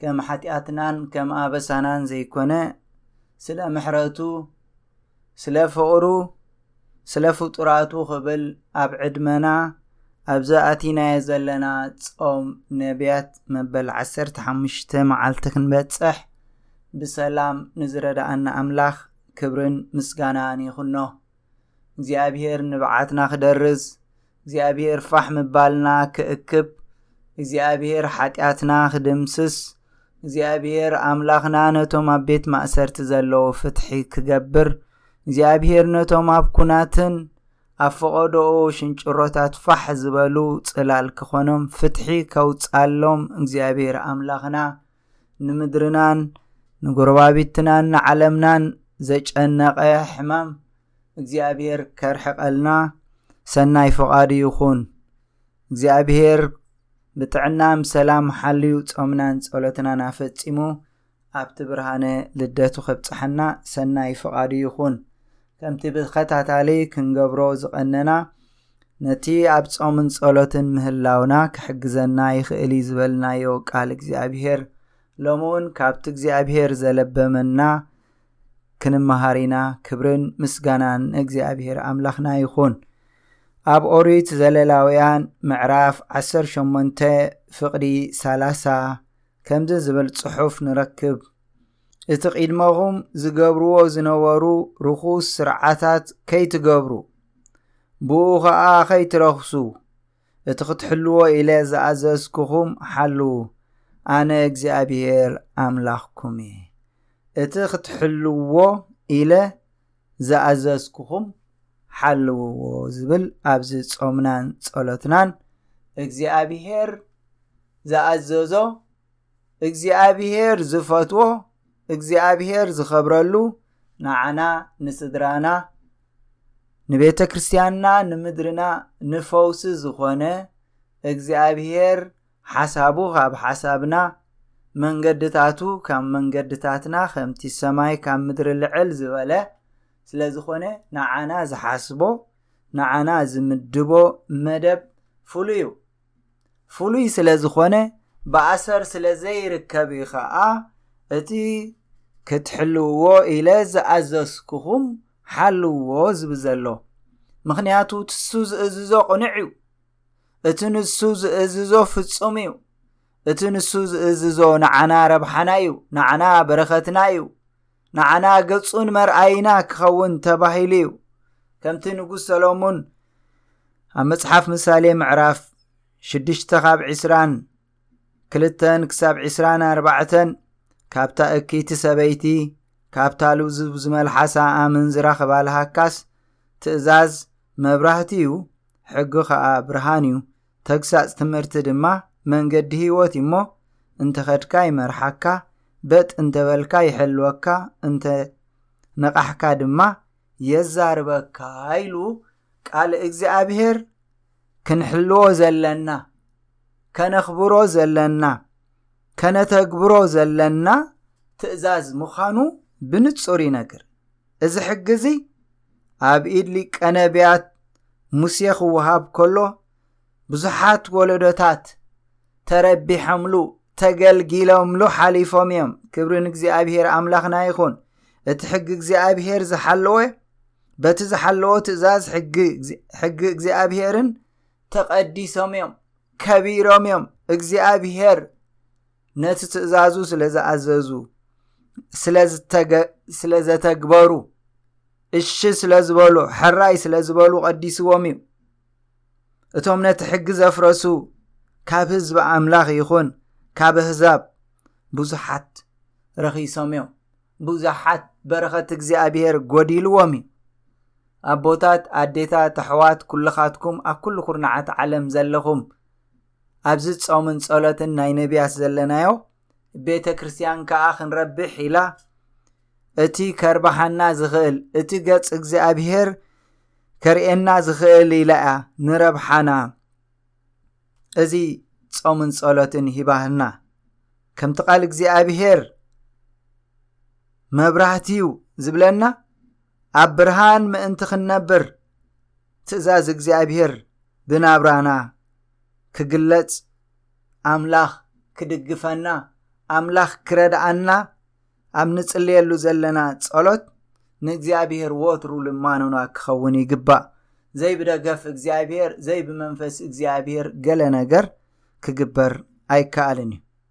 ከም ሓጢኣትናን ከም ኣበሳናን ዘይኮነ ስለ ምሕረቱ ስለ ፍቕሩ ስለ ፍጡራቱ ክብል ኣብ ዕድመና ኣብዚ ኣቲናዮ ዘለና ጾም ነቢያት መበል ዓሰርተ ሓሙሽተ መዓልቲ ክንበጽሕ ብሰላም ንዝረዳኣና ኣምላኽ ክብርን ምስጋናን ይኹኖ እግዚኣብሄር ንብዓትና ክደርዝ እግዚኣብሄር ፋሕ ምባልና ክእክብ፣ እግዚኣብሄር ሓጢኣትና ክድምስስ፣ እግዚኣብሄር ኣምላኽና ነቶም ኣብ ቤት ማእሰርቲ ዘለዉ ፍትሒ ክገብር፣ እግዚኣብሄር ነቶም ኣብ ኩናትን ኣብ ፈቐዶኡ ሽንጭሮታት ፋሕ ዝበሉ ጽላል ክኾኖም ፍትሒ ከውጻሎም እግዚኣብሔር ኣምላኽና ንምድርናን ንጎረባቢትናን ንዓለምናን ዘጨነቐ ሕማም እግዚኣብሔር ከርሕቀልና ሰናይ ፍቃዱ ይኹን። እግዚኣብሔር ብጥዕናም ሰላም ሓልዩ ጾምናን ጸሎትናን ኣፈጺሙ ኣብቲ ብርሃነ ልደቱ ከብጽሐና ሰናይ ፍቃዱ ይኹን። ከምቲ ብከታታሊ ክንገብሮ ዝቐነና ነቲ ኣብ ጾምን ጸሎትን ምህላውና ክሕግዘና ይኽእል እዩ ዝበልናዮ ቃል እግዚኣብሔር ሎሚ እውን ካብቲ እግዚኣብሔር ዘለበመና ክንመሃር ኢና። ክብርን ምስጋናን ንእግዚኣብሔር ኣምላኽና ይኹን። ኣብ ኦሪት ዘለላውያን ምዕራፍ ዓሰርተ ሸሞንተ ፍቕዲ ሰላሳ ከምዚ ዝብል ጽሑፍ ንረክብ እቲ ቒድመኹም ዝገብርዎ ዝነበሩ ርኹስ ስርዓታት ከይትገብሩ ብኡ ኸኣ ኸይትረኽሱ እቲ ክትሕልዎ ኢለ ዝኣዘዝኩኹም ሓልዉ፣ ኣነ እግዚኣብሄር ኣምላኽኩም እየ። እቲ ክትሕልዎ ኢለ ዝኣዘዝኩኹም ሓልውዎ ዝብል ኣብዚ ጾምናን ጸሎትናን እግዚኣብሄር ዝኣዘዞ እግዚኣብሔር ዝፈትዎ እግዚኣብሔር ዝኸብረሉ ንዓና ንስድራና ንቤተ ክርስትያንና ንምድርና ንፈውሲ ዝኾነ እግዚኣብሔር ሓሳቡ ካብ ሓሳብና መንገድታቱ ካብ መንገድታትና ከምቲ ሰማይ ካብ ምድሪ ልዕል ዝበለ ስለ ዝኾነ ንዓና ዝሓስቦ ንዓና ዝምድቦ መደብ ፍሉይ እዩ ፍሉይ ስለ ዝኾነ ብኣሰር ስለ ዘይርከብ እዩ ኸኣ እቲ ክትሕልውዎ ኢለ ዝኣዘዝኩኹም ሓልውዎ ዝብል ዘሎ ምኽንያቱ ትሱ ዝእዝዞ ቅኑዕ እዩ እቲ ንሱ ዝእዝዞ ፍጹም እዩ እቲ ንሱ ዝእዝዞ ንዓና ረብሓና እዩ ንዓና በረኸትና እዩ ንዓና ገጹን መርኣይና ክኸውን ተባሂሉ እዩ ከምቲ ንጉስ ሰሎሙን ኣብ መጽሓፍ ምሳሌ ምዕራፍ ሽዱሽተ ካብ ዕስራን ክልተን ክሳብ ዕስራን ኣርባዕተን ካብታ እክይቲ ሰበይቲ ካብታ ልዝብ ዝመልሓሳ ኣምንዝራ ክባልሃካስ ትእዛዝ መብራህቲ እዩ ሕጊ ኸኣ ብርሃን እዩ ተግሳጽ ትምህርቲ ድማ መንገዲ ህይወት እዩ እሞ እንተ ኸድካ ይመርሓካ በጥ እንተ በልካ ይሕልወካ እንተ ነቓሕካ ድማ የዛርበካ ኢሉ ቃል እግዚኣብሔር ክንሕልዎ ዘለና ከነኽብሮ ዘለና ከነተግብሮ ዘለና ትእዛዝ ምዃኑ ብንጹር ይነግር እዚ ሕጊ እዚ ኣብ ኢድ ሊቀ ነቢያት ሙሴ ክወሃብ ከሎ ብዙሓት ወለዶታት ተረቢሖምሉ ተገልጊሎምሉ ሓሊፎም እዮም ክብሪ ንእግዚኣብሄር ኣምላኽና ይኹን እቲ ሕጊ እግዚኣብሄር ዝሓለወ በቲ ዝሓለዎ ትእዛዝ ሕጊ እግዚኣብሄርን ተቐዲሶም እዮም ከቢሮም እዮም እግዚኣብሄር ነቲ ትእዛዙ ስለ ዝኣዘዙ ስለ ዘተግበሩ እሺ ስለ ዝበሉ ሕራይ ስለ ዝበሉ ቐዲስዎም እዩ እቶም ነቲ ሕጊ ዘፍረሱ ካብ ህዝቢ ኣምላኽ ይኹን ካብ ኣህዛብ ብዙሓት ረኺሶም እዮም ብዙሓት በረኸት እግዚኣብሔር ጎዲልዎም እዩ ኣቦታት ኣዴታት ኣሕዋት ኩልኻትኩም ኣብ ኩሉ ኩርናዓት ዓለም ዘለኹም ኣብዚ ጾምን ጸሎትን ናይ ነቢያት ዘለናዮ ቤተ ክርስቲያን ከኣ ክንረብሕ ኢላ እቲ ከርባሓና ዝኽእል እቲ ገጽ እግዚኣብሔር ከርእየና ዝኽእል ኢላ እያ ንረብሓና እዚ ጾምን ጸሎትን ሂባህና ከምቲ ቃል እግዚኣብሔር መብራህቲ እዩ ዝብለና ኣብ ብርሃን ምእንቲ ክንነብር ትእዛዝ እግዚኣብሔር ብናብራና ክግለጽ ኣምላኽ ክድግፈና ኣምላኽ ክረድኣና ኣብ ንጽልየሉ ዘለና ጸሎት ንእግዚኣብሔር ወትሩ ልማኖና ክኸውን ይግባእ ዘይብደገፍ እግዚኣብሔር ዘይብመንፈስ እግዚኣብሔር ገለ ነገር ክግበር ኣይከኣልን እዩ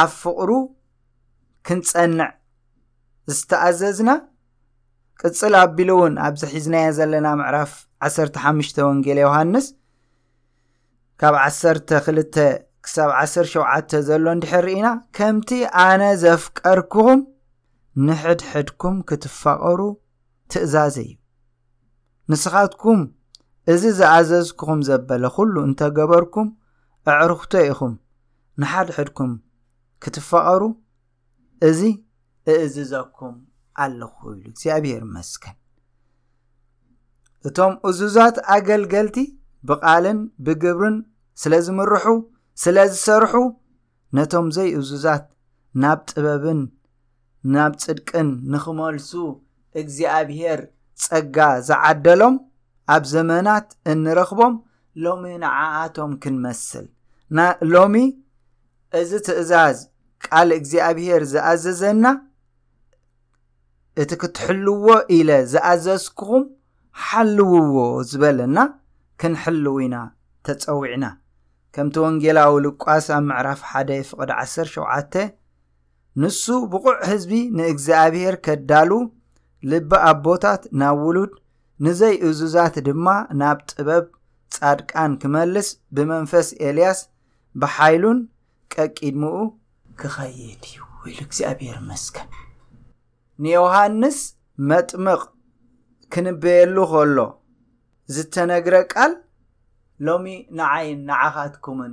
ኣብ ፍቕሩ ክንጸንዕ ዝተኣዘዝና ቅጽል ኣቢሉ እውን ኣብዚ ሒዝናዮ ዘለና ምዕራፍ 15 ወንጌል ዮሃንስ ካብ 12 ክሳብ 17 ዘሎ እንድሕር ኢና ከምቲ ኣነ ዘፍቀርኩኹም ንሕድሕድኩም ክትፋቐሩ ትእዛዘ እዩ ንስኻትኩም እዚ ዝኣዘዝኩኹም ዘበለ ዅሉ እንተ ገበርኩም ኣዕሩኽቶ ኢኹም ንሓድሕድኩም ክትፋቐሩ እዚ እእዝዘኩም ኣለኹ ኢሉ እግዚኣብሄር ይመስገን እቶም እዙዛት ኣገልገልቲ ብቓልን ብግብርን ስለ ዝምርሑ ስለ ዝሰርሑ ነቶም ዘይእዙዛት ናብ ጥበብን ናብ ጽድቅን ንኽመልሱ እግዚኣብሔር ጸጋ ዝዓደሎም ኣብ ዘመናት እንረኽቦም ሎሚ ንዓኣቶም ክንመስል ሎሚ እዚ ትእዛዝ ቃል እግዚኣብሔር ዝኣዘዘና እቲ ክትሕልዎ ኢለ ዝኣዘዝኩኹም ሓልውዎ ዝበለና ክንሕልው ኢና ተጸዊዕና ከምቲ ወንጌላዊ ሉቃስ ኣብ ምዕራፍ ሓደ ፍቕድ ዓሰርተ ሸውዓተ ንሱ ብቑዕ ህዝቢ ንእግዚኣብሔር ከዳሉ ልቢ ኣቦታት ናብ ውሉድ ንዘይ እዙዛት ድማ ናብ ጥበብ ጻድቃን ክመልስ ብመንፈስ ኤልያስ ብሓይሉን ቀቂድምኡ ክኸይድ እዩ ኢሉ እግዚኣብሔር መስከን ንዮሃንስ መጥምቕ ክንበየሉ ኸሎ ዝተነግረ ቃል ሎሚ ንዓይን ንዓኻትኩምን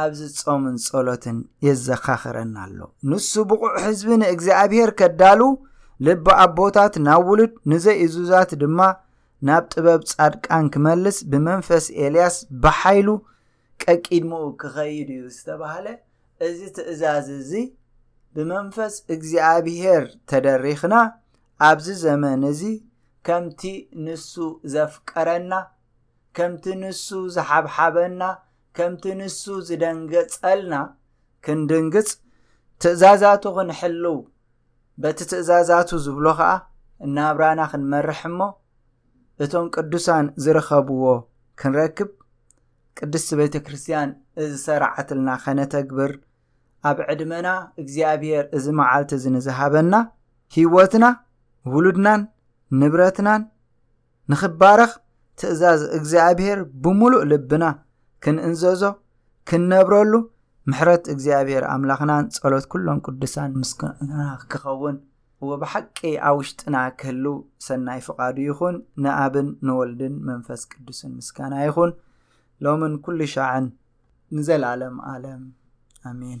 ኣብዚ ጾምን ጸሎትን የዘኻኽረና ኣሎ ንሱ ብቑዕ ህዝቢ ንእግዚኣብሄር ከዳሉ ልቢ ኣቦታት ናብ ውሉድ ንዘይእዙዛት ድማ ናብ ጥበብ ጻድቃን ክመልስ ብመንፈስ ኤልያስ ብሓይሉ ቀቂድምኡ ክኸይድ እዩ ዝተባህለ እዚ ትእዛዝ እዚ ብመንፈስ እግዚኣብሄር ተደሪኽና ኣብዚ ዘመን እዚ ከምቲ ንሱ ዘፍቀረና፣ ከምቲ ንሱ ዝሓብሓበና፣ ከምቲ ንሱ ዝደንገጸልና ክንድንግጽ ትእዛዛቱ ክንሕልው በቲ ትእዛዛቱ ዝብሎ ኸኣ ናብራና ክንመርሕ እሞ እቶም ቅዱሳን ዝረኸብዎ ክንረክብ ቅድስቲ ቤተ ክርስቲያን ዝሰርዓትልና ከነተግብር ኣብ ዕድመና እግዚኣብሔር እዚ መዓልቲ እዚ ንዝሃበና ህይወትና ውሉድናን ንብረትናን ንኽባረኽ ትእዛዝ እግዚኣብሔር ብምሉእ ልብና ክንእንዘዞ ክንነብረሉ ምሕረት እግዚኣብሔር ኣምላኽናን ጸሎት ኩሎም ቅዱሳን ምስና ክኸውን ወብሓቂ ኣብ ውሽጥና ክህሉ ሰናይ ፍቓዱ ይኹን ንኣብን ንወልድን መንፈስ ቅዱስን ምስጋና ይኹን ሎምን ኩሉ ሻዕን ንዘለኣለም ኣለም ኣሜን።